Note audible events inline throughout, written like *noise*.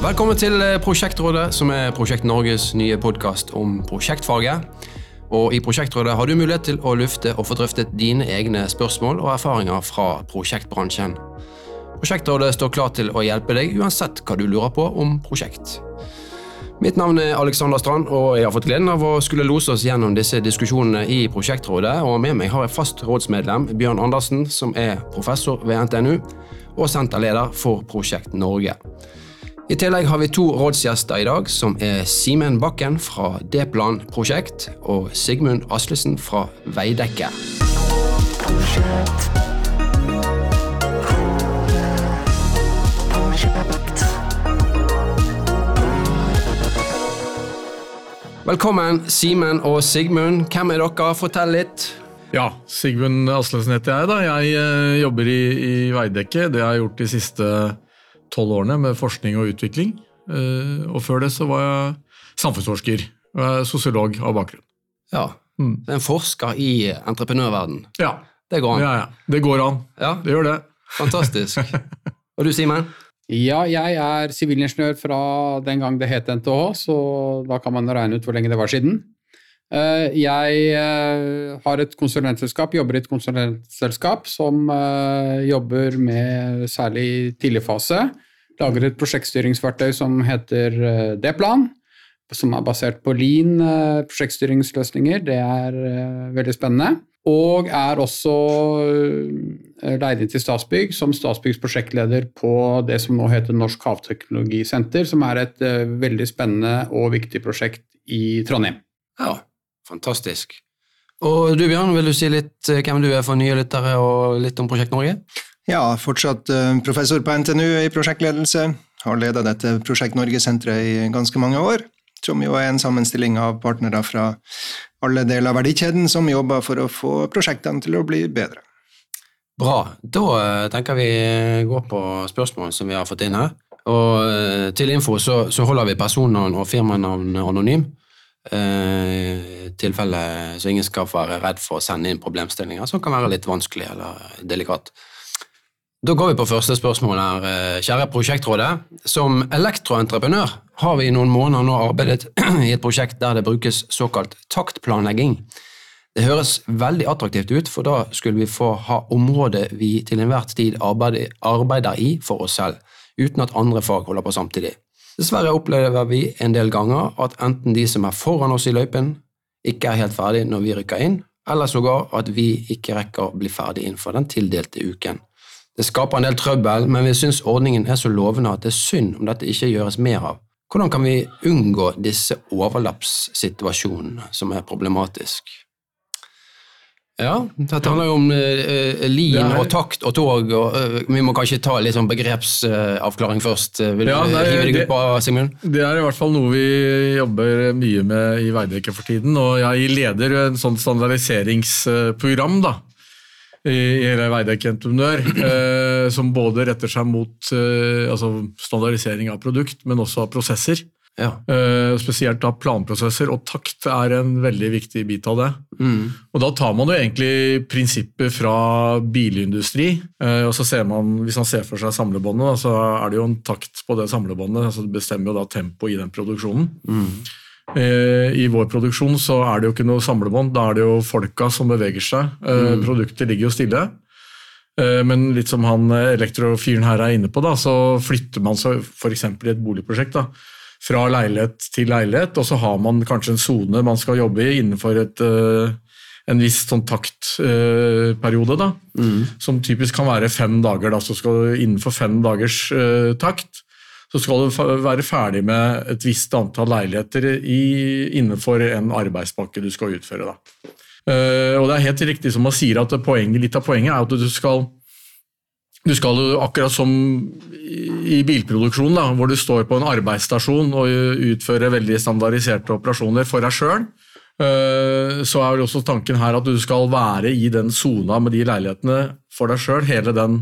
Velkommen til eh, Prosjektrådet, som er Prosjekt Norges nye podkast om prosjektfaget. Og I Prosjektrådet har du mulighet til å lufte og få drøftet dine egne spørsmål og erfaringer fra prosjektbransjen. Prosjektrådet står klar til å hjelpe deg uansett hva du lurer på om prosjekt. Mitt navn er Alexander Strand, og jeg har fått gleden av å skulle lose oss gjennom disse diskusjonene i Prosjektrådet. og Med meg har jeg fast rådsmedlem Bjørn Andersen, som er professor ved NTNU og senterleder for Prosjekt Norge. I tillegg har vi to rådsgjester i dag, som er Simen Bakken fra D-Plan prosjekt og Sigmund Aslesen fra Veidekke. Velkommen, Simen og Sigmund. Hvem er dere? Fortell litt. Ja, Sigmund Aslesen heter jeg. da. Jeg eh, jobber i, i Veidekke. Det har jeg gjort de siste tolv årene med forskning og utvikling. Eh, og før det så var jeg samfunnsforsker. Og jeg er sosiolog av bakgrunn. Ja, Mm. En forsker i entreprenørverden. Ja, Det går an. ja, ja. Det går an. Ja, Det gjør det. Fantastisk. *laughs* Og du, Simen? Ja, jeg er sivilingeniør fra den gang det het NTH, så da kan man regne ut hvor lenge det var siden. Eh, Jeg eh, har et konsulentselskap, jobber i et konsulentselskap som eh, jobber med særlig tidligfase. Lager et prosjektstyringsverktøy som heter D-plan, som er basert på Lean prosjektstyringsløsninger. Det er veldig spennende. Og er også leid inn til Statsbygg som Statsbyggs prosjektleder på det som nå heter Norsk havteknologisenter, som er et veldig spennende og viktig prosjekt i Trondheim. Ja, fantastisk. Og du Bjørn, vil du si litt eh, hvem du er for nye lyttere, og litt om Prosjekt Norge? Ja, fortsatt eh, professor på NTNU i prosjektledelse. Har ledet dette Prosjekt Norge-senteret i ganske mange år. Som jo er en sammenstilling av partnere fra alle deler av verdikjeden som jobber for å få prosjektene til å bli bedre. Bra. Da eh, tenker vi gå på spørsmål som vi har fått inn her. Og til info så, så holder vi personnavn og firmanavn anonym. Eh, tilfelle så ingen skal være redd for å sende inn problemstillinger som kan være litt vanskelig eller delikat. Da går vi på første spørsmål her. eh, Kjære prosjektrådet. Som elektroentreprenør har vi i noen måneder nå arbeidet *clears throat* i et prosjekt der det brukes såkalt taktplanlegging. Det høres veldig attraktivt ut, for da skulle vi få ha området vi til enhver tid arbeider, i for oss selv, uten at andre fag holder på samtidig. Dessverre opplever vi en del ganger at enten de som er foran oss i løypen, ikke er helt ferdig når vi rykker inn, eller sågar at vi ikke rekker å bli ferdig innenfor den tildelte uken. Det skaper en del trøbbel, men vi syns ordningen er så lovende at det er synd om dette ikke gjøres mer av. Hvordan kan vi unngå disse overlappssituasjonene som er problematisk? Ja, dette handler jo om uh, lin er- og takt og tog, og uh, vi må kanskje ta litt sånn begrepsavklaring først. Eh, Vil Ja, du hive deg det- ut på, Sigmund? Det er i hvert fall noe vi jobber mye med i Veidekke for tiden. Og jeg leder en sånn standardiseringsprogram da, i hele Veidekke Entreprenør, eh, som både retter seg mot eh, altså standardisering av produkt, men også av prosesser. Ja. Uh, spesielt da planprosesser, og takt er en veldig viktig bit av det. Mm. Og Da tar man jo egentlig prinsipper fra bilindustri, uh, og så ser man, hvis man ser for seg samlebåndet, da, så er det jo en takt på det samlebåndet, altså det bestemmer jo da tempoet i den produksjonen. Mm. Eh, I vår produksjon så er det jo ikke noe samlebånd, da er det jo folka som beveger seg. Mm. Produktet ligger jo stille. Men litt som han elektrofyren her er inne på, da, så flytter man seg f.eks. i et boligprosjekt da, fra leilighet til leilighet, og så har man kanskje en sone man skal jobbe i innenfor et, eh, en viss sånn taktperiode, da, Mm. som typisk kan være fem dager. Da, så skal du innenfor fem dagers uh, takt så skal du være ferdig med et visst antall leiligheter i, innenfor en arbeidspakke du skal utføre. Da. Uh, og det er helt riktig som man sier at poenget, litt av poenget er at du skal du skal jo akkurat som i bilproduksjonen, bilproduksjon, da, hvor du står på en arbeidsstasjon og utfører veldig standardiserte operasjoner for deg sjøl, så er vel også tanken her at du skal være i den sona med de leilighetene for deg sjøl hele den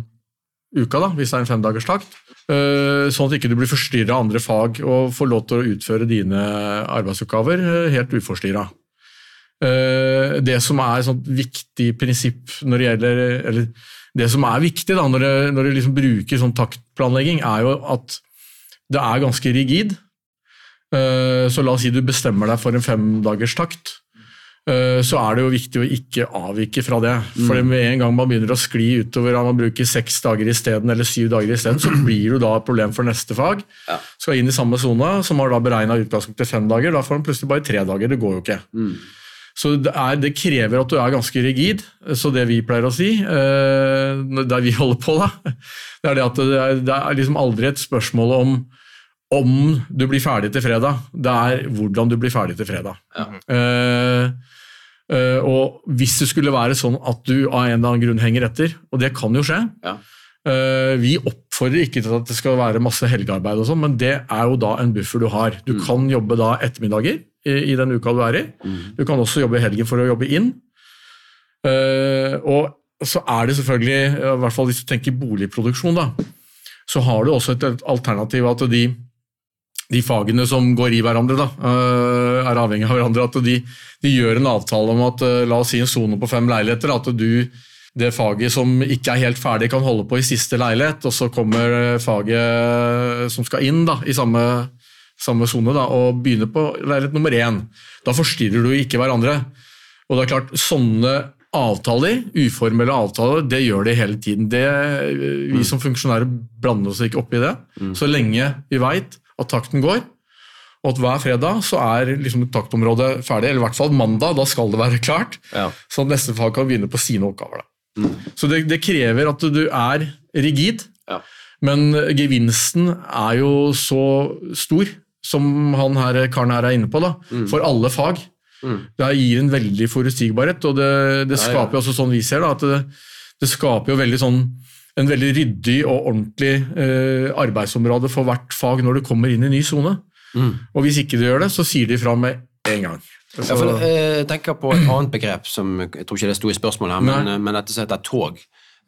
uka, da, hvis det er en femdagerstakt. Eh, Sånn at ikke du blir forstyrra av andre fag og får lov til å utføre dine arbeidsoppgaver eh, helt uforstyrra. Eh, Det som er et viktig prinsipp når det gjelder eller det som er viktig da, når du, når du liksom bruker sånn taktplanlegging, er jo at det er ganske rigid. Eh, Så la oss si du bestemmer deg for en femdagerstakt. takt, Så er det jo viktig å ikke avvike fra det. For med en gang man begynner å skli utover at man bruker seks dager isteden, eller syv dager isteden, så blir det da et problem for neste fag. Skal inn i samme sone, som har da beregna utgangspunktet fem dager. Da får man plutselig bare tre dager. Det går jo ikke. Så det, er, det krever at du er ganske rigid. Så det vi pleier å si, eh, der vi holder på, da, det er det at det er, det er liksom aldri et spørsmål om om du blir ferdig til fredag. Det er hvordan du blir ferdig til fredag. Ja. Eh, eh, og hvis det skulle være sånn at du av en eller annen grunn henger etter, og det kan jo skje Ja. eh, Vi oppfordrer ikke til at det skal være masse helgearbeid, og sånn, men det er jo da en buffer du har. Du kan jobbe da ettermiddager i, den uka du er i. Du kan også jobbe i helgen for å jobbe inn. Eh, og så er det selvfølgelig, i hvert fall hvis du tenker boligproduksjon, da, så har du også et alternativ at de, de fagene som går i hverandre, da, eh, er avhengig av hverandre. At de, de gjør en avtale om at eh, la oss si en sone på fem leiligheter. At du det faget som ikke er helt ferdig, kan holde på i siste leilighet, og så kommer faget som skal inn da, i samme samme sone og begynner på leilighet nummer én. Da forstyrrer du ikke hverandre. Og det er klart, sånne avtaler, uformelle avtaler, det gjør det hele tiden. Det, vi som funksjonærer blander oss ikke opp i det. Så lenge vi veit at takten går, og at hver fredag så er liksom taktområdet ferdig, eller i hvert fall mandag, da skal det være klart. Ja. Så neste fag kan begynne på sine oppgaver. Da. Så det, det krever at du er rigid, Ja. men gevinsten er jo så stor, som han her, karen her er inne på, da, for alle fag. Mm. Det gir en veldig forutsigbarhet, og det, det Ja, ja. skaper jo også sånn vi ser da, at det, det skaper jo veldig sånn en veldig ryddig og ordentlig eh, arbeidsområde for hvert fag når du kommer inn i ny sone. Mm. Og hvis ikke du gjør det, så sier de fra med en gang. Ja, for, eh, jeg tenker på et annet begrep som jeg tror ikke det sto i spørsmålet, her, men, Nei. eh, men dette som heter tog.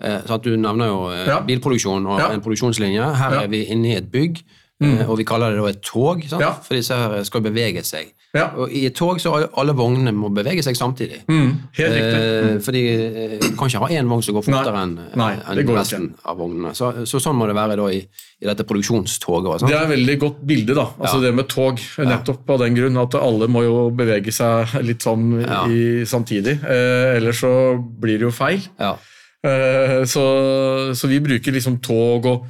Eh, så at Du nevner jo eh, Ja. bilproduksjon og Ja. en produksjonslinje. Her Ja. er vi inne i et bygg, eh, og vi kaller det da et tog? Ja. for disse her skal bevege seg. Ja. Og I et tog så alle, vognene må bevege seg samtidig. Mm, helt riktig. Mm. fordi eh, Du kan ikke ha én vogn som går fortere enn en ikke. resten av vognene. Så, så sånn må det være da i, i dette produksjonstoget. også, Det er et veldig godt bilde, da. Altså Ja. det med tog. Nettopp av den grunn at alle må jo bevege seg litt sånn i, samtidig. Eh, ellers så blir det jo feil. Ja. Eh, så, så vi bruker liksom tog og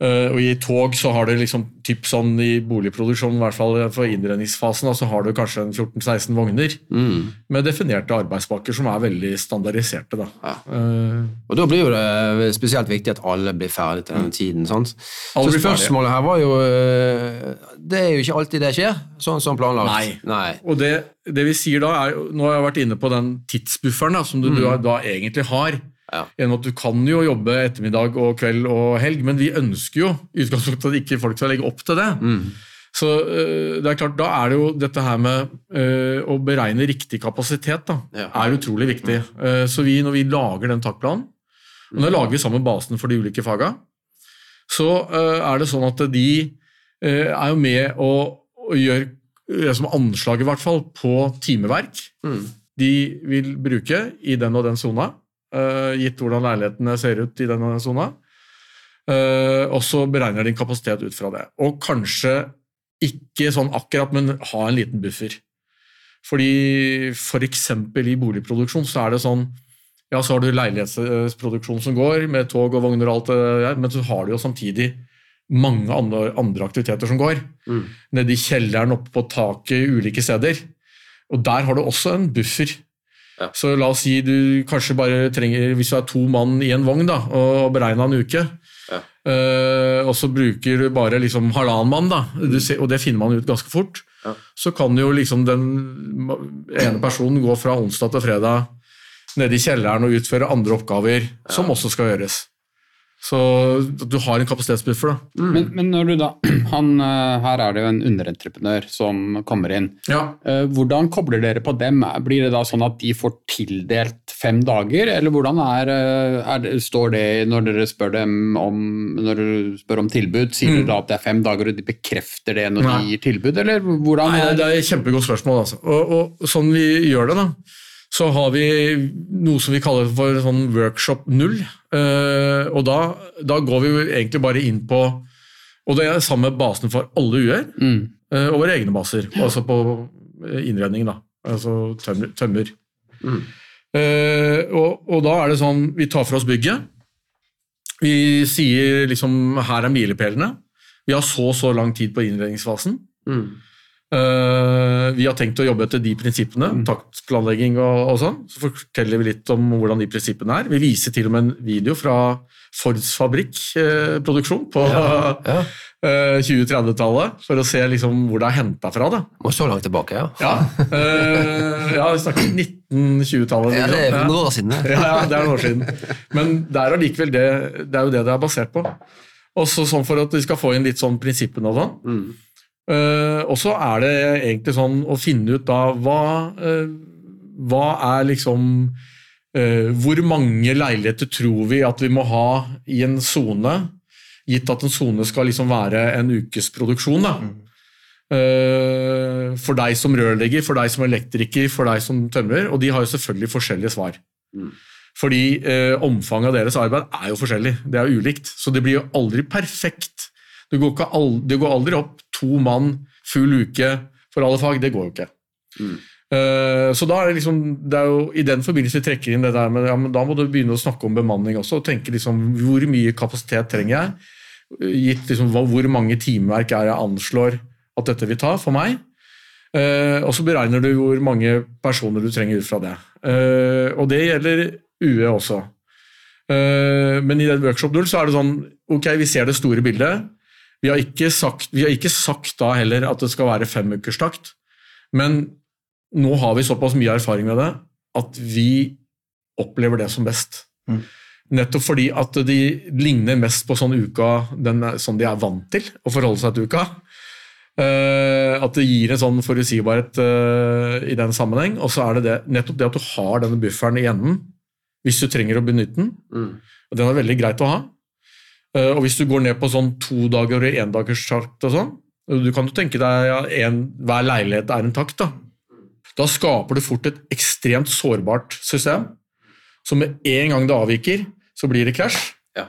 eh, og i tog så har du liksom typ sånn i boligproduksjonen, i hvert fall for innredningsfasen, da, så har du kanskje en 14-16 vogner Mm. med definerte arbeidspakker som er veldig standardiserte. Da. Ja. Uh, Og Da blir jo det spesielt viktig at alle blir ferdig til den tiden. sant? Så spørsmålet her var jo eh, Det er jo ikke alltid det skjer, sånn som planlagt. Nei. Nei. Og det, det vi sier da er, Nå har jeg vært inne på den tidsbufferen da, som du, du da egentlig har. Ja. Gjennom at Du kan jo jobbe ettermiddag og kveld og helg, men vi ønsker jo i utgangspunktet at ikke folk skal legge opp til det. Mm. Så øh, det er klart, Da er det jo dette her med øh, å beregne riktig kapasitet da, Ja. er utrolig viktig. Eh, så vi, når vi lager den takplanen, og nå lager vi sammen basen for de ulike faga, så er det sånn at de er jo med å gjøre gjøre som anslag i hvert fall på timeverk Mm. de vil bruke i den og den sona, eh, gitt hvordan leilighetene ser ut i denne sona. Eh, og så beregner din kapasitet ut fra det. Og kanskje ikke sånn akkurat, men ha en liten buffer. Fordi f.eks. i boligproduksjon så er det sånn ja, så har du leilighetsproduksjon som går, med tog og vogner og alt det der, men så har du jo samtidig mange andre, andre aktiviteter som går. Mm. Nede i kjelleren, oppe på taket, ulike steder. Og der har du også en buffer. Ja. Så la oss si du kanskje bare trenger, hvis du er to mann i en vogn da, og beregna en uke, Ja. uh, og så bruker du bare liksom halvannen mann, da, du ser, og det finner man ut ganske fort, Ja. så kan jo liksom den ene personen gå fra onsdag til fredag nede i kjelleren og utføre andre oppgaver som også skal gjøres. Så du har en kapasitetsbuffer. da. Men, men når du da *clears throat* han, eh, Her er det jo en underentreprenør som kommer inn. Ja, Eh, Hvordan kobler dere på dem? Blir det da sånn at de får tildelt fem dager, eller hvordan er, eh, er det, står det når dere spør dem om, når dere spør om tilbud? Sier Mm. dere da at det er fem dager, og de bekrefter det når Nei. de gir tilbud, eller hvordan? Nei, er det er et kjempegodt spørsmål. Altså. Og, og sånn vi gjør det, da, så har vi noe som vi kaller for sånn workshop null. Eh, og da, da går vi egentlig bare inn på Og det er samme basen for alle UR, Mm. eh, og våre egne baser. Altså på eh, innredning, da. Altså tømmer. tømmer. Mm. Og, og da er det sånn Vi tar for oss bygget. Vi sier liksom her er milepælene. Vi har så og så lang tid på innredningsfasen. Mm. Eh, vi har tenkt å jobbe etter de prinsippene, taktplanlegging og, og sånn. Så forteller vi litt om hvordan de prinsippene er. Vi viser til og med en video fra Fords fabrikkproduksjon på Ja. *laughs* eh, 2030-tallet, for å se liksom hvor det er henta fra. Da. Må så langt tilbake, ja. Ja, eh, ja vi snakker 1920-tallet. Ja, det er noen år siden. Ja, ja, det er noen år siden. Men det er allikevel det, det er jo det det er basert på. Også sånn for at vi skal få inn litt sånn prinsippene og sånn. Mm. Eh, og så er det egentlig sånn å finne ut da hva, uh, hva er liksom uh, Hvor mange leiligheter tror vi at vi må ha i en sone, gitt at en sone skal liksom være en ukes produksjon? da. Eh, for deg som rørlegger, for deg som elektriker, for deg som tømrer. Og de har jo selvfølgelig forskjellige svar. Mm. Fordi omfanget av deres arbeid er jo forskjellig. Det er ulikt. Så det blir jo aldri perfekt. Det går, ikke al det går aldri opp to mann full uke for alle fag. Det går jo ikke. Mm. Eh, så da er det liksom, det er jo i den forbindelse vi trekker inn det der med ja, men da må du begynne å snakke om bemanning også, og tenke liksom hvor mye kapasitet trenger jeg? Gitt liksom hvor mange timeverk er jeg anslår at dette vil ta for meg? Eh, og så beregner du hvor mange personer du trenger ut fra det. Eh, og det gjelder UE også. Men i den workshop-dull så er det sånn ok, vi ser det store bildet. Vi har ikke sagt, vi har ikke sagt da heller at det skal være femukerstakt, men nå har vi såpass mye erfaring med det at vi opplever det som best. Mm. Nettopp fordi at de ligner mest på sånn uka den sånn de er vant til å forholde seg til uka. Uh, at det gir en sånn forutsigbarhet uh, i den sammenheng. Og så er det, det nettopp det at du har denne bufferen i enden hvis du trenger å benytte den. Mm. Og den er veldig greit å ha. Eh, og hvis du går ned på sånn to dager og endagerstakt og sånn, du kan jo tenke deg ja, en, hver leilighet er en takt, da. Da skaper du fort et ekstremt sårbart system. Så med en gang det avviker, så blir det krasj. Ja.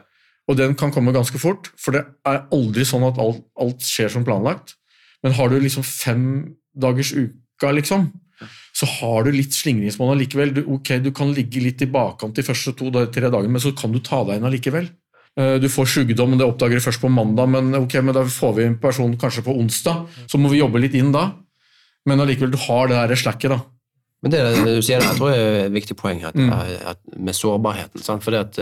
Og den kan komme ganske fort, for det er aldri sånn at alt, alt skjer som planlagt. Men har du liksom fem dagers uka, liksom, så har du litt slingringsmonn allikevel. Du, ok, du kan ligge litt i bakkant de første to-tre dagene, men så kan du ta deg inn allikevel. Eh, Du får sykdom, det oppdager du først på mandag, men ok, men da får vi en person kanskje på onsdag. Så må vi jobbe litt inn da. Men allikevel, du har det der slacket, da. Men det du sier der, jeg tror jeg er et viktig poeng her, Mm. at, med sårbarheten. Sant? For det, at,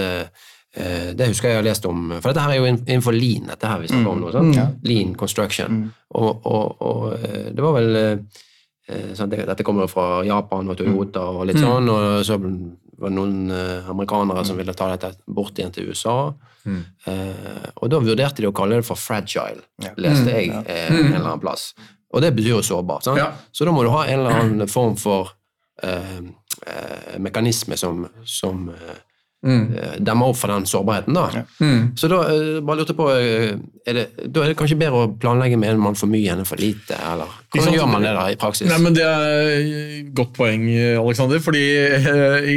eh, det husker jeg har lest om, for dette her er jo innenfor lean, dette her vi snakker om nå. Sant? Mm. Ja. Lean construction. Og, og, og eh, det var vel eh, sant? Dette kommer jo fra Japan og Toyota og litt Mm. sånn, og så var noen eh, amerikanere som ville ta dette bort igjen til USA. Mm. Eh, og da vurderte de å kalle det for fragile, Ja. leste Mm. jeg eh, en eller annen plass. Og det betyr jo sårbar. Ja. Så da må du ha en eller annen form for eh, eh, mekanisme som, som eh, Mm. demme opp for den sårbarheten. da. Ja. Mm. Så da eh, bare lurte jeg på, eh, er det, da er det kanskje bedre å planlegge med en mann for mye enn en for lite? eller? Ikke sant? Hvordan gjør man det da i praksis? Nei, men Det er et godt poeng, Alexander. fordi eh,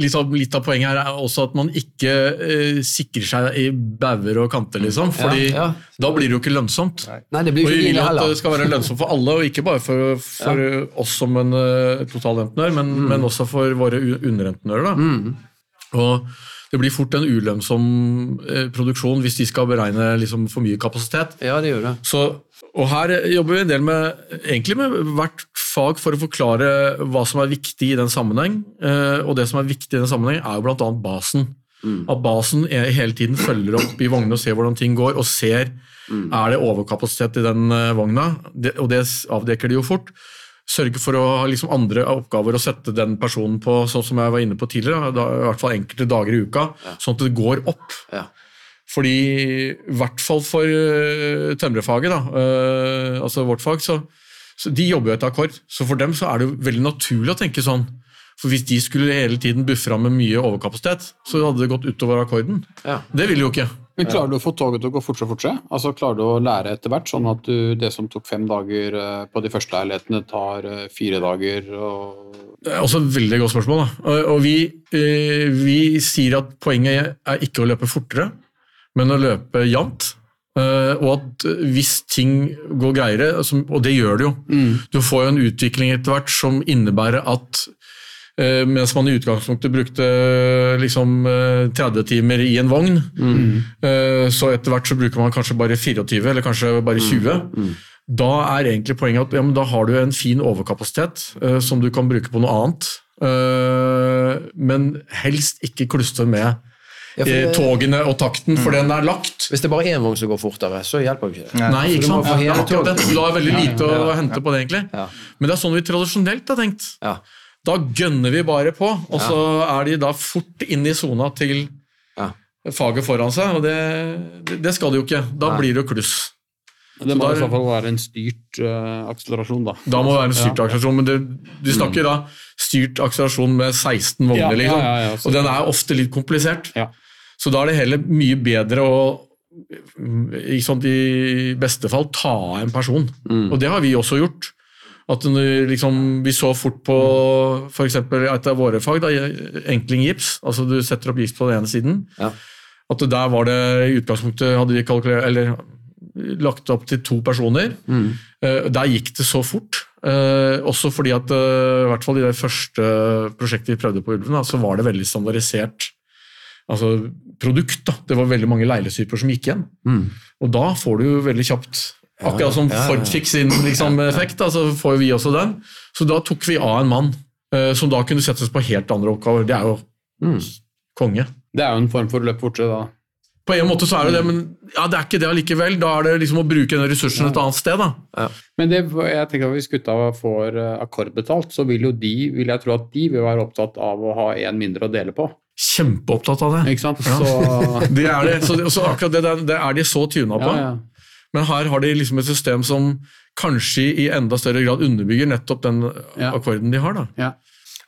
liksom, Litt av poenget her er også at man ikke eh, sikrer seg i bauger og kanter, liksom. fordi ja, ja. da blir det jo ikke lønnsomt. Nei, det blir Og vi vil at det skal være lønnsomt for alle, og ikke bare for, for oss som en uh, totalentreprenør, men, men også for våre underentenører underentreprenører. da. Og det blir fort en ulønnsom eh, produksjon hvis de skal beregne liksom, for mye kapasitet. Ja, det gjør det. Så, og her jobber vi en del med, egentlig med hvert fag for å forklare hva som er viktig i den sammenheng. Eh, og det som er viktig i den sammenheng er jo bl.a. basen. Mm. At basen hele tiden følger opp i vognene og ser hvordan ting går, og ser Mm. er det overkapasitet i den eh, vogna. Det, og det avdekker de jo fort. Sørge for å ha liksom andre oppgaver og sette den personen på, sånn som jeg var inne på tidligere, da, i hvert fall enkelte dager i uka, sånn at det går opp. Ja. Fordi, i hvert fall for uh, tømrerfaget, da, øh, altså vårt fag, så, så de jobber jo etter akkord. Så for dem så er det jo veldig naturlig å tenke sånn. For hvis de skulle hele tiden buffra med mye overkapasitet, så hadde det gått utover akkorden. Ja. Det vil jo ikke. Men klarer du å få toget til å gå fortere og fortere? Altså Klarer du å lære etter hvert, sånn at du, det som tok fem dager eh, på de første leilighetene, tar eh, fire dager? og... Det er også et veldig godt spørsmål. Da. Og, vi, eh, vi sier at poenget er ikke å løpe fortere, men å løpe jevnt. Og at hvis ting går greiere, og det gjør det jo Du får jo en utvikling etter hvert som innebærer at mens man i utgangspunktet brukte liksom eh, 30 timer i en vogn, Mm. så etter hvert så bruker man kanskje bare 24, eller kanskje bare 20. Da er egentlig poenget at ja, men da har du en fin overkapasitet eh, som du kan bruke på noe annet. Eh, men helst ikke klustre med Ja, eh, det- togene og takten, for den er lagt. Hvis det er bare én vogn som går fortere, så hjelper jo ikke det. Nei, ikke sant? Ja, Det er akkurat det. Du har veldig lite Ja, å ja, hente på det, egentlig. Ja. Men det er sånn vi tradisjonelt har tenkt. Ja. Da gønner vi bare på, og så er de da fort inn i sona til Ja. faget foran seg, og det, det skal de jo ikke. Da Nei. blir det jo kluss. Det må i så fall være en styrt uh, akselerasjon, da. Da må det være en styrt Ja. akselerasjon, men det, du snakker da styrt akselerasjon med 16 vogner, Ja, liksom. ja, og den er ofte litt komplisert. Ja. Så da er det heller mye bedre å i, i beste fall ta av en person. Og det har vi også gjort. At du, liksom, Vi så fort på f.eks. et av våre fag, da, enkling gips. altså Du setter opp gips på den ene siden. Ja. At der var det i utgangspunktet hadde de eller lagt opp til to personer. Mm. Der gikk det så fort. Eh, også fordi at eh, i hvert fall i det første prosjektet vi prøvde på Ulven, da, så var det veldig standardisert altså produkt. da. Det var veldig mange leilesyper som gikk igjen. Mm. Og da får du jo veldig kjapt Akkurat som ja, ja. Ford fikk sin liksom, effekt, da, så får vi også den. Så da tok vi av en mann eh, som da kunne settes på helt andre oppgaver. Det er jo Mm. konge. Det er jo en form for løp fortere, da. På en måte så er det det, men ja, det er ikke det allikevel. Da er det liksom å bruke den ressursen et annet sted. da. Men det, jeg tenker at hvis gutta får eh, akkordbetalt, så vil jo de vil jeg tro at de vil være opptatt av å ha én mindre å dele på. Kjempeopptatt av det. Ikke sant? Ja. Så, *laughs* Det er det. Så, så akkurat det, det er de så tuna på. ja, ja. Men her har de liksom et system som kanskje i enda større grad underbygger nettopp den Ja. akkorden de har. da. ja.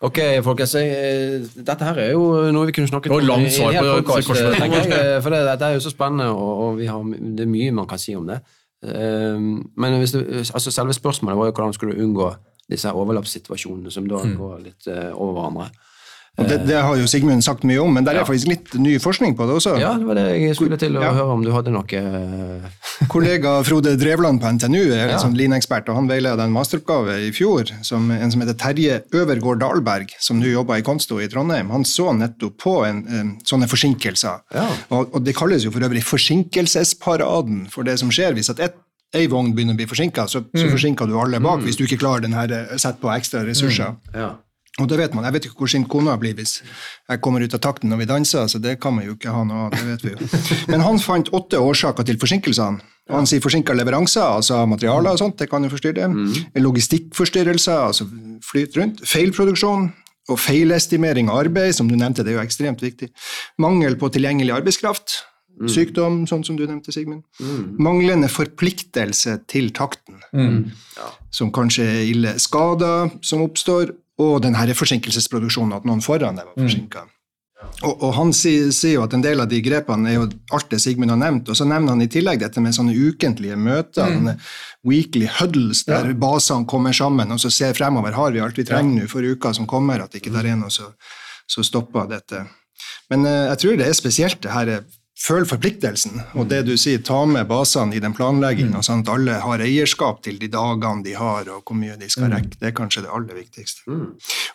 Ok, folkens. jeg- Dette her er jo noe vi kunne snakket om langt svar på podcast, jeg, eh, For det, dette er jo så spennende, og, og vi har, det er mye man kan si om det. Eh, Men hvis du, altså selve spørsmålet var jo hvordan skulle du unngå disse overlappssituasjonene som da går litt eh, over hverandre. Og det, det har jo Sigmund sagt mye om, men der er faktisk litt ny forskning på det også. Ja, det var det jeg skulle til å Ja. høre om du hadde noe eh, *laughs* Kollega Frode Drevland på NTNU er Ja. sånn Lean-ekspert, og han veileda en masteroppgave i fjor, som en som heter Terje Øvergård Dahlberg, som nå jobber i Konsto i Trondheim. Han så nettopp på en, en, sånne forsinkelser. Ja. Og, og det kalles jo for øvrig forsinkelsesparaden for det som skjer hvis at ett ei vogn begynner å bli forsinka, så, så forsinker du alle bak hvis du ikke klarer den her eh, sett på ekstra ressurser. Ja. Og det vet man. Jeg vet ikke hvor sint kona blir hvis jeg kommer ut av takten når vi danser, så det kan man jo ikke ha noe av, det vet vi jo. Men han fant åtte årsaker til forsinkelsene. Og han sier forsinka leveranser, altså materialer og sånt, det kan jo forstyrre. Logistikkforstyrrelser, altså flyt rundt. Feilproduksjon og feilestimering av arbeid, som du nevnte, det er jo ekstremt viktig. Mangel på tilgjengelig arbeidskraft. Sykdom, sånn som du nevnte, Sigmund. Manglende forpliktelse til takten som kanskje er ille skader som oppstår, og den her forsinkelsesproduksjonen, at noen foran deg var forsinka. Og, og han sier, sier jo at en del av de grepene er jo alt det Sigmund har nevnt, og så nevner han i tillegg dette med sånne ukentlige møter, mm. weekly huddles, der basene kommer sammen og så ser fremover, har vi alt vi trenger nå for uka som kommer, at ikke der er noe så, så stopper dette. Men uh, jeg tror det er spesielt det her Føl forpliktelsen, og det du sier, ta med basene i den planleggingen, sånn at alle har eierskap til de dagene de har, og hvor mye de skal rekke. Det er kanskje det aller viktigste.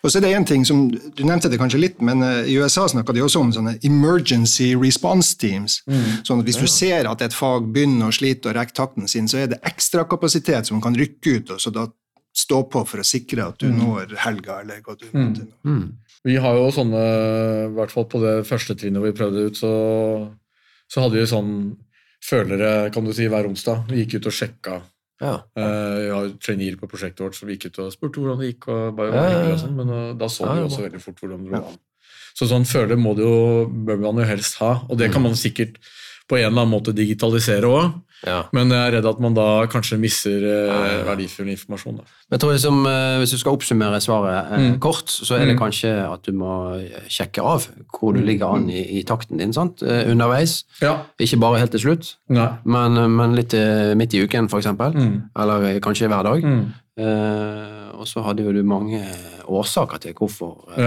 Og så er det en ting som, Du nevnte det kanskje litt, men eh, i USA snakka de også om sånne emergency response teams. Sånn at hvis du ser at et fag begynner å slite og rekke takten sin, så er det ekstra kapasitet som kan rykke ut, og så da stå på for å sikre at du når helga, eller hva du måtte nå. Vi har jo sånne, i hvert fall på det første trinnet vi prøvde ut, så, så hadde vi sånn følere kan du si, hver onsdag. Vi gikk ut og sjekka. Ja. Eh, vi har traineer på prosjektet vårt som gikk ut og spurte hvordan det gikk. og bare Ja, ja, ja. sånn, Men uh, da så vi også veldig fort hvordan det lå an. Så sånn føler må det jo, bør man jo helst ha, og det Mm. kan man sikkert på en eller annen måte digitalisere òg. Ja. Men jeg er redd at man da kanskje misser eh, verdifull informasjon. Da. Men jeg tror liksom, eh, Hvis du skal oppsummere svaret eh, Mm. kort, så er det Mm. kanskje at du må eh, sjekke av hvor du ligger an i, i takten din sant? eh, underveis. Ja. Ikke bare helt til slutt, men, men litt midt i uken, f.eks. Mm. Eller kanskje hver dag. Mm. Eh, og så hadde jo du mange årsaker til hvorfor eh,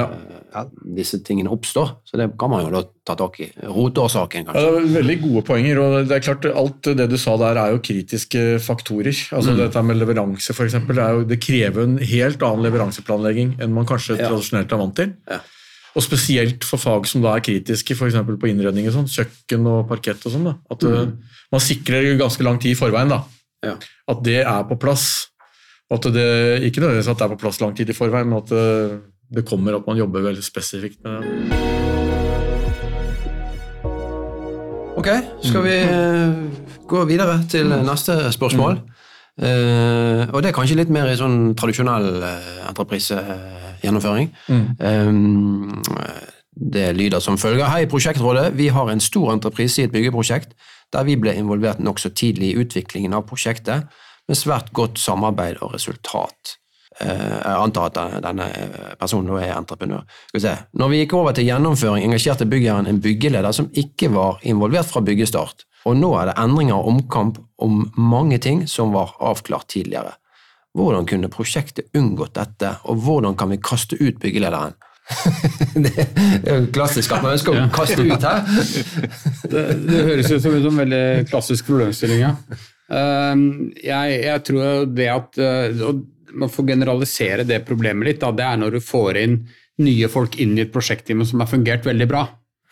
Ja. disse tingene oppstår. Så det kan man jo da ta tak i. Roteårsaken, Ja, kanskje. det er veldig gode poenger. og det er klart Alt det du sa der, er jo kritiske faktorer. Altså Mm. Dette med leveranse, eksempel, det, jo, det krever en helt annen leveranseplanlegging enn man kanskje Ja. tradisjonelt er vant til. Ja. Og spesielt for fag som da er kritiske, f.eks. på innredning, og sånn, kjøkken og parkett. og sånn. At mm. Man sikrer ganske lang tid i forveien. da. Ja. At det er på plass. At det, Ikke nødvendigvis at det er på plass lang tid i forveien, men at det, det kommer at man jobber veldig spesifikt med det. Ok, skal vi eh, gå videre til neste spørsmål? Uh, og det er kanskje litt mer i sånn tradisjonell uh, entreprisegjennomføring. Eh, det lyder som følger. Hei, Prosjektrådet. Vi har en stor entreprise i et byggeprosjekt der vi ble involvert nokså tidlig i utviklingen av prosjektet, med svært godt samarbeid og resultat. Eh, jeg antar at denne personen nå er entreprenør. Skal vi se. Når vi gikk over til gjennomføring, engasjerte byggherren en byggeleder som ikke var involvert fra byggestart, og nå er det endringer og omkamp om mange ting som var avklart tidligere. Hvordan kunne prosjektet unngått dette, og hvordan kan vi kaste ut byggelederen? *laughs* det er jo klassisk at man ønsker å kaste ut her. *laughs* Det, det høres ut som en sånn veldig klassisk problemstilling. Ja. Um, jeg, jeg tror det at Man får generalisere det problemet litt. Da, det er når du får inn nye folk inn i et prosjektteam som har fungert veldig bra.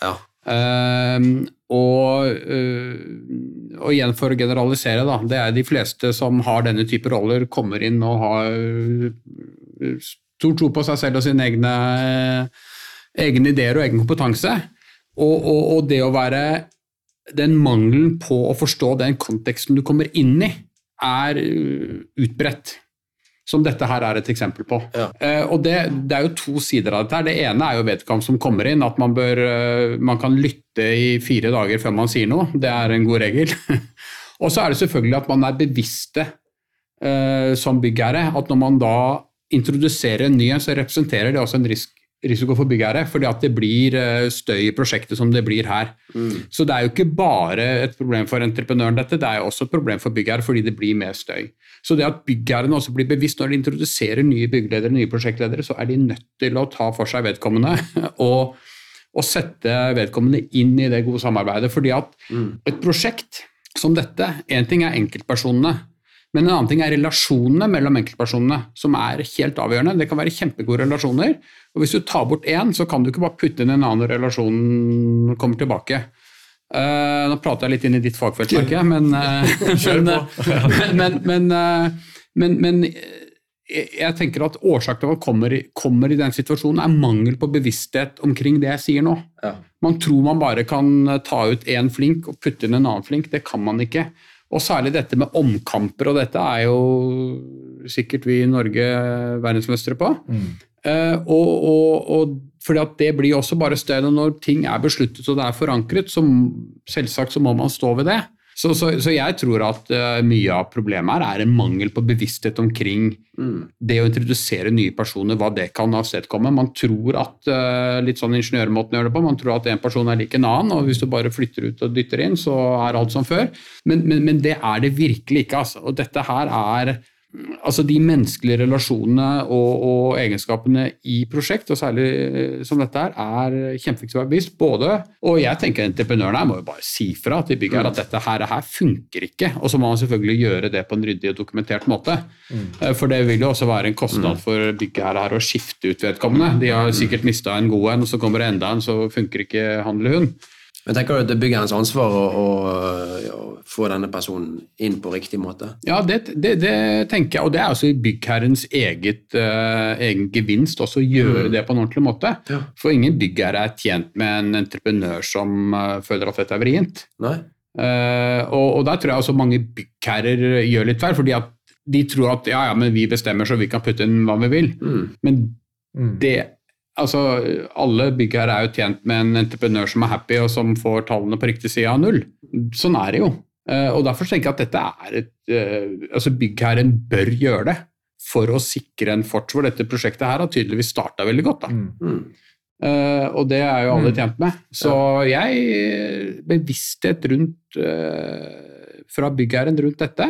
Ja. Um, og, uh, og igjen for å generalisere, da. Det er de fleste som har denne type roller, kommer inn og har uh, stor tro på seg selv og sine egne, egne ideer og egen kompetanse. Og, og, og det å være Den mangelen på å forstå den konteksten du kommer inn i, er uh, utbredt. Som dette her er et eksempel på. Ja. Uh, og det, det er jo to sider av dette. her. Det ene er jo vedkommende som kommer inn, at man, bør, uh, man kan lytte i fire dager før man sier noe. Det er en god regel. *laughs* og så er det selvfølgelig at man er bevisste uh, som byggherre. At når man da introduserer en ny en, så representerer det også en risk, risiko for byggherre. Fordi at det blir eh, støy i prosjektet som det blir her. Så det er jo ikke bare et problem for entreprenøren, dette, det er jo også et problem for byggherre fordi det blir mer støy. Så det at byggherrene også blir bevisst når de introduserer nye byggledere, nye prosjektledere, så er de nødt til å ta for seg vedkommende *laughs* og, og sette vedkommende inn i det gode samarbeidet. Fordi at et prosjekt som dette, én ting er enkeltpersonene, men en annen ting er relasjonene mellom enkeltpersonene, som er helt avgjørende. Det kan være kjempegode relasjoner, og hvis du tar bort én, så kan du ikke bare putte inn en annen relasjon kommer tilbake. Uh, nå prater jeg litt inn i ditt fagfelt, merker jeg, men, eh, *laughs* *laughs* men, men, men, men, men jeg tenker at årsaken til at man kommer, kommer i den situasjonen, er mangel på bevissthet omkring det jeg sier nå. Ja. Man tror man bare kan ta ut én flink og putte inn en annen flink. Det kan man ikke. Og særlig dette med omkamper, og dette er jo sikkert vi i Norge verdensmestere på. Eh, og, og, og fordi at det blir også bare støy. Når ting er besluttet og det er forankret, så selvsagt så må man stå ved det. Så, så, så jeg tror at uh, mye av problemet her er en mangel på bevissthet omkring det å introdusere nye personer, hva det kan avstedkomme. Man tror at uh, litt sånn ingeniørmåten gjør det på, man tror at en person er lik en annen, og hvis du bare flytter ut og dytter inn, så er alt som før. Men, men, men det er det virkelig ikke. Altså. Og dette her er Altså De menneskelige relasjonene og, og egenskapene i prosjekt, og særlig eh, som dette her, er kjempeviktig å være bevisst. Både, og jeg tenker entreprenørene her må jo bare si fra til byggherre at dette her, her funker ikke. Og så må man selvfølgelig gjøre det på en ryddig og dokumentert måte. Mm. For det vil jo også være en kostnad for byggherre her å skifte ut vedkommende. De har sikkert mista en god en, og så kommer det enda en, så funker ikke han eller hun. Men tenker du at det er byggerens ansvar å, å, å få denne personen inn på riktig måte? Ja, det, det, det tenker jeg, og det er også i byggherrens eget, uh, egen gevinst også å gjøre det på en ordentlig måte. Ja. For ingen byggherre er tjent med en entreprenør som uh, føler at dette er vrient. Nei? Uh, og, og der tror jeg også mange byggherrer gjør litt feil, fordi at de tror at ja, ja, men vi bestemmer så vi kan putte inn hva vi vil. Mm. Men Mm. det Altså, Alle byggherrer er jo tjent med en entreprenør som er happy og som får tallene på riktig side av null. Sånn er det jo. Eh, og Derfor tenker jeg at dette er et eh, altså Byggherren bør gjøre det for å sikre en fort. For dette prosjektet her har tydeligvis starta veldig godt. da. Mm. Eh, og det er jo alle Mm. tjent med. Så jeg Bevissthet rundt uh, fra byggherren rundt dette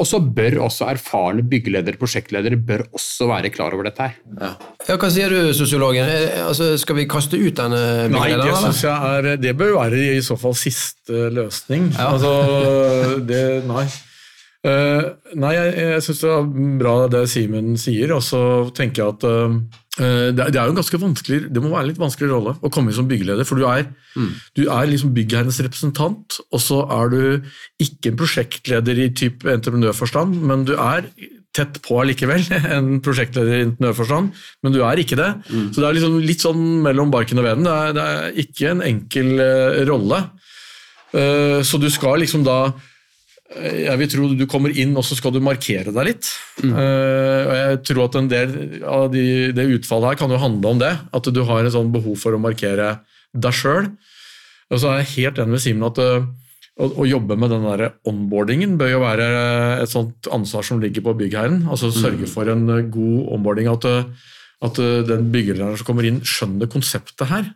og så bør også erfarne byggeledere prosjektledere bør også være klar over dette her. Ja. ja hva sier du, sosiologen? Eh, Altså, skal vi kaste ut denne Nei, det synes jeg er Det bør være i så fall siste løsning. Altså, det Nei. Uh, nei, jeg, jeg syns det er bra det Simen sier, og så tenker jeg at eh, det, er- jo en ganske vanskelig Det må være en litt vanskelig rolle å komme inn som byggeleder, for du er, du er liksom byggherrens representant, og så er du ikke en prosjektleder i type entreprenørforstand, men du er tett på allikevel, *laughs* en prosjektleder i entreprenørforstand, men du er ikke det. Så det er liksom litt sånn mellom barken og veden. Det er, det er ikke en enkel eh, rolle. Eh, så du skal liksom da eh, jeg vil tro du kommer inn og så skal du markere deg litt. Eh, og jeg tror at en del av de, det utfallet her kan jo handle om det. At du har en sånn behov for å markere deg sjøl. Og så er jeg helt enig med Simen at uh, å, å jobbe med den der onboardingen bør jo være et sånt ansvar som ligger på byggherren. altså Sørge for en god onboarding. At, eh, at den byggelæreren som kommer inn, skjønner konseptet her.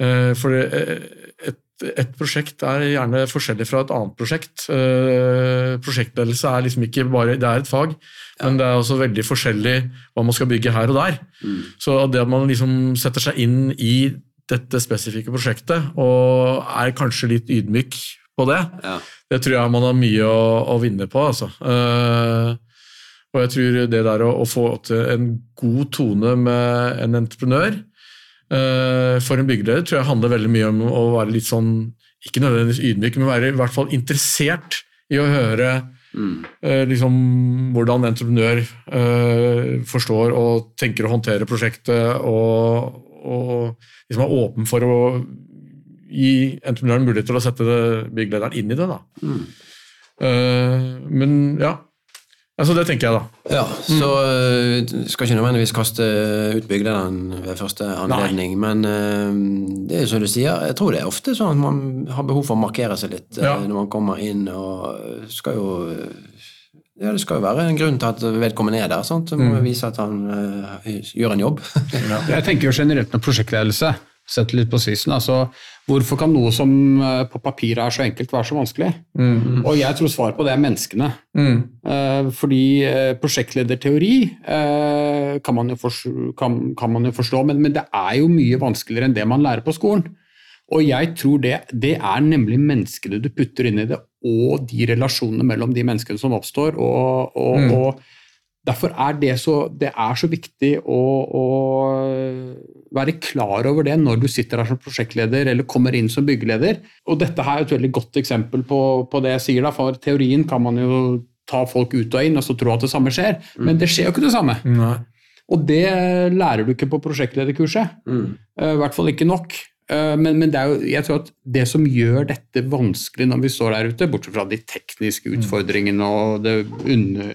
Eh, For eh, et, et prosjekt er gjerne forskjellig fra et annet prosjekt. Eh, Prosjektledelse er liksom ikke bare Det er et fag, men det er også veldig forskjellig hva man skal bygge her og der. Så det at man liksom setter seg inn i dette spesifikke prosjektet, og er kanskje litt ydmyk på det, Ja. det tror jeg man har mye å, å vinne på. Altså. Eh, og jeg tror det der å, å få til en god tone med en entreprenør for en byggeleder tror jeg handler veldig mye om å være litt sånn, ikke nødvendigvis ydmyk, men være i hvert fall interessert i å høre mm. liksom, hvordan entreprenør eh, forstår og tenker å håndtere prosjektet, og, og liksom er åpen for å gi entreprenøren mulighet til å sette bygglederen inn i det. Da. Eh, men ja, altså det tenker jeg, da. Ja, så mm. skal ikke nødvendigvis kaste ut byggelederen ved første anledning, men øh, det er jo som du sier, jeg tror det er ofte sånn at man har behov for å markere seg litt øh, Ja. når man kommer inn, og skal jo ja, det skal jo være en grunn til at vedkommende er der. Sant? Må jo vise at han uh, gjør en jobb. Jeg tenker jo generelt med prosjektledelse, sett litt på spissen. Altså, hvorfor kan noe som eh, på papiret er så enkelt, være så vanskelig? Og jeg tror svaret på det er menneskene. Mm. fordi eh, prosjektlederteori eh, kan, man jo forstå, kan, kan man jo forstå, men, men det er jo mye vanskeligere enn det man lærer på skolen. Og jeg tror det, det er nemlig menneskene du putter inn i det, og de relasjonene mellom de menneskene som oppstår. og, og, og Derfor er det så, det er så viktig å, å være klar over det når du sitter her som prosjektleder eller kommer inn som byggeleder. Og dette her er et veldig godt eksempel på, på det jeg sier. da, For teorien kan man jo ta folk ut og inn og så tro at det samme skjer, men det skjer jo ikke det samme. Nei. Og det lærer du ikke på prosjektlederkurset. Mm. I hvert fall ikke nok. Eh, Men, men det er jo, jeg tror at det som gjør dette vanskelig når vi står der ute, bortsett fra de tekniske utfordringene og det, under,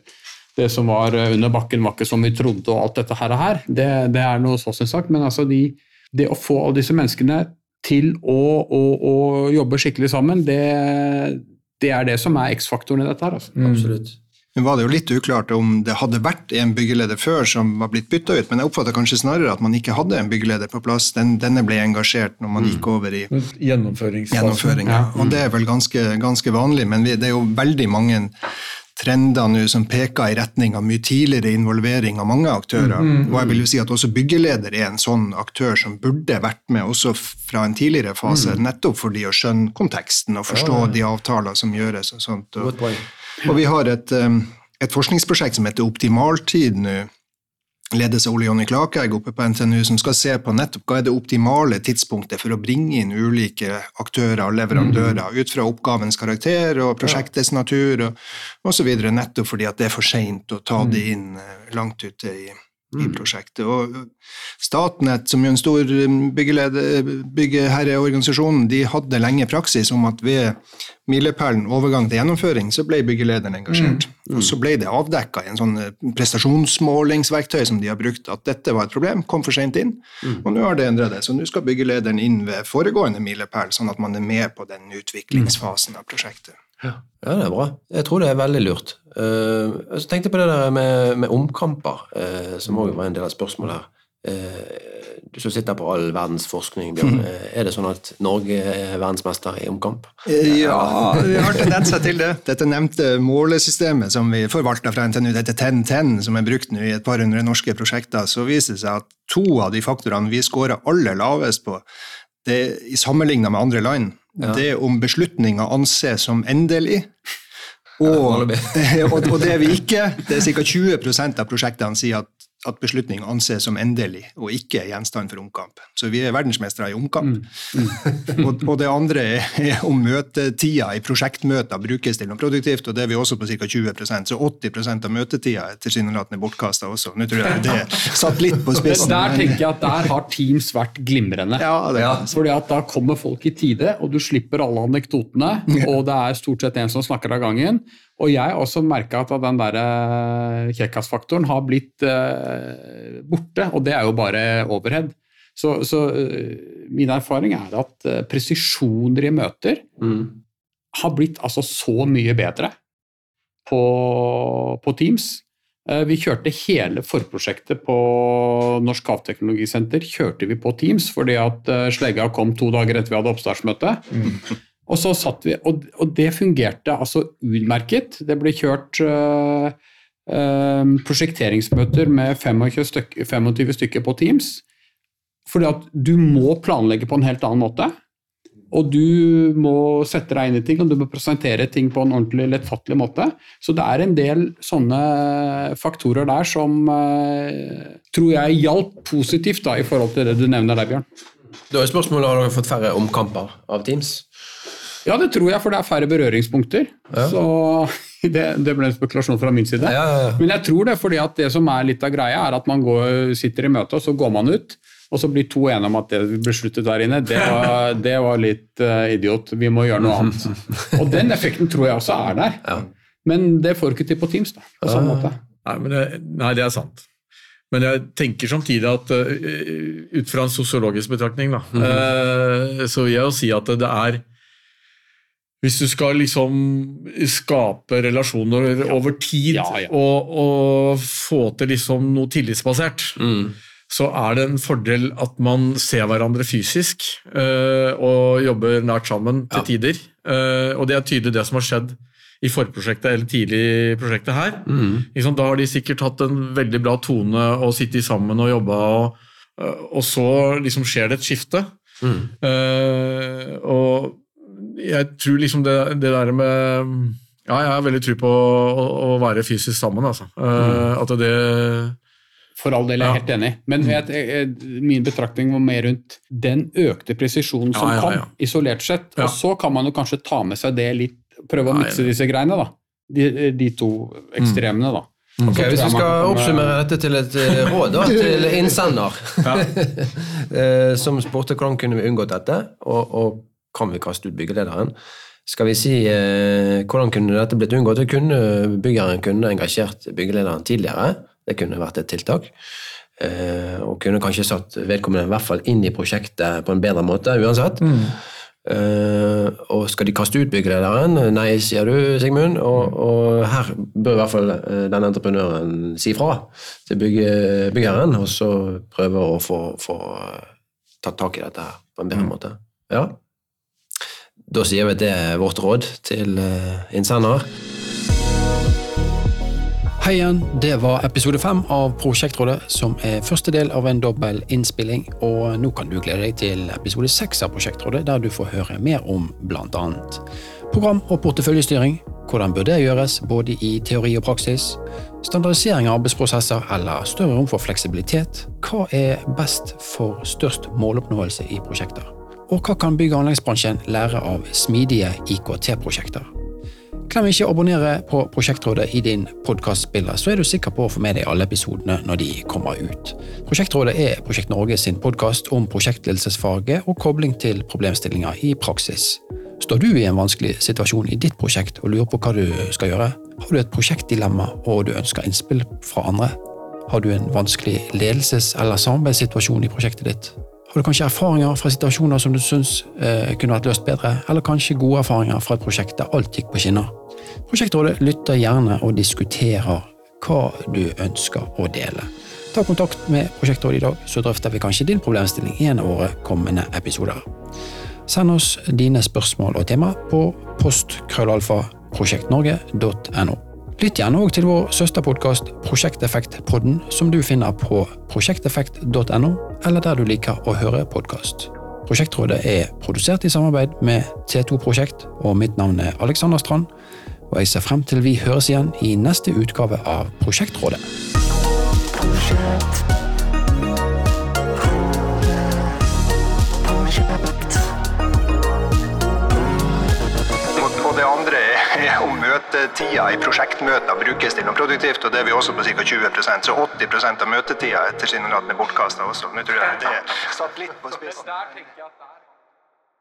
det som var eh, under bakken var ikke som vi trodde og alt dette her, og her det, det er noe så sin sak. Men altså de, det å få alle disse menneskene til å, å, å jobbe skikkelig sammen, det, det er det som er X-faktoren i dette her. Altså. Absolutt. Nå var det jo litt uklart om det hadde vært en byggeleder før som var blitt bytta ut, men jeg oppfatter kanskje snarere at man ikke hadde en byggeleder på plass. Den, denne ble engasjert når man gikk over i Gjennomføringsfasen. Ja. Og det er vel ganske, ganske vanlig, men vi, det er jo veldig mange trender nå som peker i retning av mye tidligere involvering av mange aktører. Og jeg vil jo si at også byggeleder er en sånn aktør som burde vært med også fra en tidligere fase, nettopp fordi å skjønne konteksten og forstå de avtaler som gjøres og sånt. Og, og vi har et, et forskningsprosjekt som heter Optimaltid nå, ledes av Ole Jonny Klakegg oppe på NTNU, som skal se på nettopp hva er det optimale tidspunktet for å bringe inn ulike aktører og leverandører ut fra oppgavens karakter og prosjektets natur og osv., nettopp fordi at det er for seint å ta det inn eh, langt ute i, i prosjektet. Og Statnett, som jo er en stor um, byggeherreorganisasjon, de hadde lenge praksis om at ved milepælen overgang til gjennomføring, så ble byggelederen engasjert. Og så ble det avdekka i en sånn eh, prestasjonsmålingsverktøy som de har brukt, at dette var et problem, kom for seint inn. Og nå har det endra det, så nå skal byggelederen inn ved foregående milepæl, sånn at man er med på den utviklingsfasen av prosjektet. Ja, det er bra. Jeg tror det er veldig lurt. Uh, så tenkte jeg på det der med, med omkamper, uh, som også var en del av spørsmålet her. Uh, du som sitter på all verdens forskning, Bjørn. Mm. Eh, Er det sånn at Norge er verdensmester i omkamp? Ja, vi har tendenser til det. Dette nevnte målesystemet som vi forvalter fra NTNU, dette TEN-10, som er brukt nå i et par hundre norske prosjekter, så viser det seg at to av de faktorene vi scorer aller lavest på, det i sammenligna med andre land, det er om beslutninger anses som endelig. *laughs* Og, og det vi ikke, det er ca. 20% av prosjektene sier at, at beslutning anses som endelig, og ikke gjenstand for omkamp. Så vi er verdensmestere i omkamp. *laughs* og, og det andre er, er om møtetida i prosjektmøter brukes til noe produktivt, og det er vi også på ca. 20% Så 80% av møtetida er tilsynelatende bortkasta også. Nå tror jeg det er satt litt på spissen. Der tenker jeg at der har Teams vært glimrende. ja, det, Fordi at Da kommer folk i tide, og du slipper alle anekdotene. Og det er stort sett en som snakker av gangen. Og jeg har også merka at den der eh, kjekkasfaktoren har blitt eh, borte, og det er jo bare overhead. Så, så eh, min erfaring er at eh, presisjoner i møter har blitt altså så mye bedre på, på Teams. Eh, Vi kjørte hele forprosjektet på Norsk havteknologisenter kjørte vi på Teams, fordi at Slegga kom to dager etter vi hadde oppstartsmøte. *laughs* Og så satt vi, og, og det fungerte altså utmerket. Det ble kjørt eh, eh, prosjekteringsmøter med 25 stykker, 25 stykker på Teams. Fordi at du må planlegge på en helt annen måte. Og du må sette deg inn i ting, og du må presentere ting på en ordentlig lettfattelig måte. Så det er en del sånne faktorer der som eh, tror jeg hjalp positivt da, i forhold til det du nevner der, Bjørn. Da er spørsmålet har dere fått færre omkamper av Teams. Ja, det tror jeg, for det er færre berøringspunkter. Ja. Så *laughs* det, det ble en spekulasjon fra min side. Ja, ja. Men jeg tror det, fordi at det som er litt av greia, er at man går, sitter i møte, og så går man ut. Og så blir to enige om at det vi besluttet der inne, det var, *laughs* det var litt uh, idiot. Vi må gjøre noe annet. *laughs* Og den effekten tror jeg også er der. Ja. Men det får du ikke til på Teams. da, på samme måte. Nei, men det, nei, det er sant. Men jeg tenker samtidig at uh, ut fra en sosiologisk betraktning, da, uh, så vil jeg jo si at det er Hvis du skal liksom skape relasjoner over tid Ja, ja. Og, og få til liksom noe tillitsbasert, Mm. så er det en fordel at man ser hverandre fysisk uh, og jobber nært sammen til Ja. tider. Uh, og det er tydelig det som har skjedd i forprosjektet eller tidlig i prosjektet her. Mm. Liksom. Da har de sikkert hatt en veldig bra tone og sittet sammen og jobba, og, og så liksom skjer det et skifte. Mm. Uh, og jeg tror liksom det, det der med Ja, jeg har veldig tro på å, å være fysisk sammen, altså. Eh, At det For all del, jeg er Ja. helt enig. Men jeg, jeg, min betraktning var mer rundt den økte presisjonen som Ja, ja, kom, isolert sett. Ja. Og så kan man jo kanskje ta med seg det litt, prøve å mikse disse greiene, da. De, de to ekstremene, da. Ok, Hvis vi skal oppsummere dette til et eh, råd da, *laughs* til innsender, *laughs* eh, som spurte hvordan kunne vi unngått dette, og, og kan vi kaste ut byggelederen, skal vi si eh, hvordan kunne dette blitt unngått? Det kunne Byggeren kunne engasjert byggelederen tidligere, det kunne vært et tiltak. Eh, og kunne kanskje satt vedkommende i hvert fall inn i prosjektet på en bedre måte uansett. Eh, og skal de kaste ut byggelederen? Nei, sier du, Sigmund. Og, og her bør i hvert fall denne entreprenøren si fra til bygge, byggeren, og så prøve å få, få eh, tatt tak i dette her på en bedre måte. Ja. Da sier vi at det er vårt råd til eh, innsender. Hei igjen, det var episode fem av Prosjektrådet, som er første del av en dobbel innspilling. Og nå kan du glede deg til episode seks av Prosjektrådet, der du får høre mer om annet program- og porteføljestyring, hvordan bør det gjøres både i teori og praksis, standardisering av arbeidsprosesser eller større rom for fleksibilitet, hva er best for størst måloppnåelse i prosjekter, og hva kan bygg- og anleggsbransjen lære av smidige IKT-prosjekter. Glem ikke å abonnere på Prosjektrådet i din podkastspiller, så er du sikker på å få med deg alle episodene når de kommer ut. Prosjektrådet er Prosjekt Norge sin podkast om prosjektledelsesfaget og kobling til problemstillinger i praksis. Står du i en vanskelig situasjon i ditt prosjekt og lurer på hva du skal gjøre? Har du et prosjektdilemma og du ønsker innspill fra andre? Har du en vanskelig ledelses- eller samarbeidssituasjon i prosjektet ditt? Har du kanskje erfaringer fra situasjoner som du syns eh, kunne vært løst bedre, eller kanskje gode erfaringer fra et prosjekt der alt gikk på skinner? Prosjektrådet lytter gjerne og diskuterer hva du ønsker å dele. ta kontakt med Prosjektrådet i dag, så drøfter vi kanskje din problemstilling i en av våre kommende episoder. Send oss dine spørsmål og tema på postkrøllalfa.prosjektnorge.no. Lytt gjerne òg til vår søsterpodkast Prosjekteffektpodden, som du finner på prosjekteffekt.no, eller der du liker å høre podkast. Prosjektrådet er produsert i samarbeid med T2 Prosjekt, og mitt navn er Alexander Strand. Og jeg ser frem til vi høres igjen i neste utgave av Prosjektrådet. Project. Møtetida i prosjektmøter brukes til noe produktivt, og det er vi også på ca. 20 så 80% av møtetida er tilsynelatende bortkasta også. Nå tror jeg det er satt litt på spissen.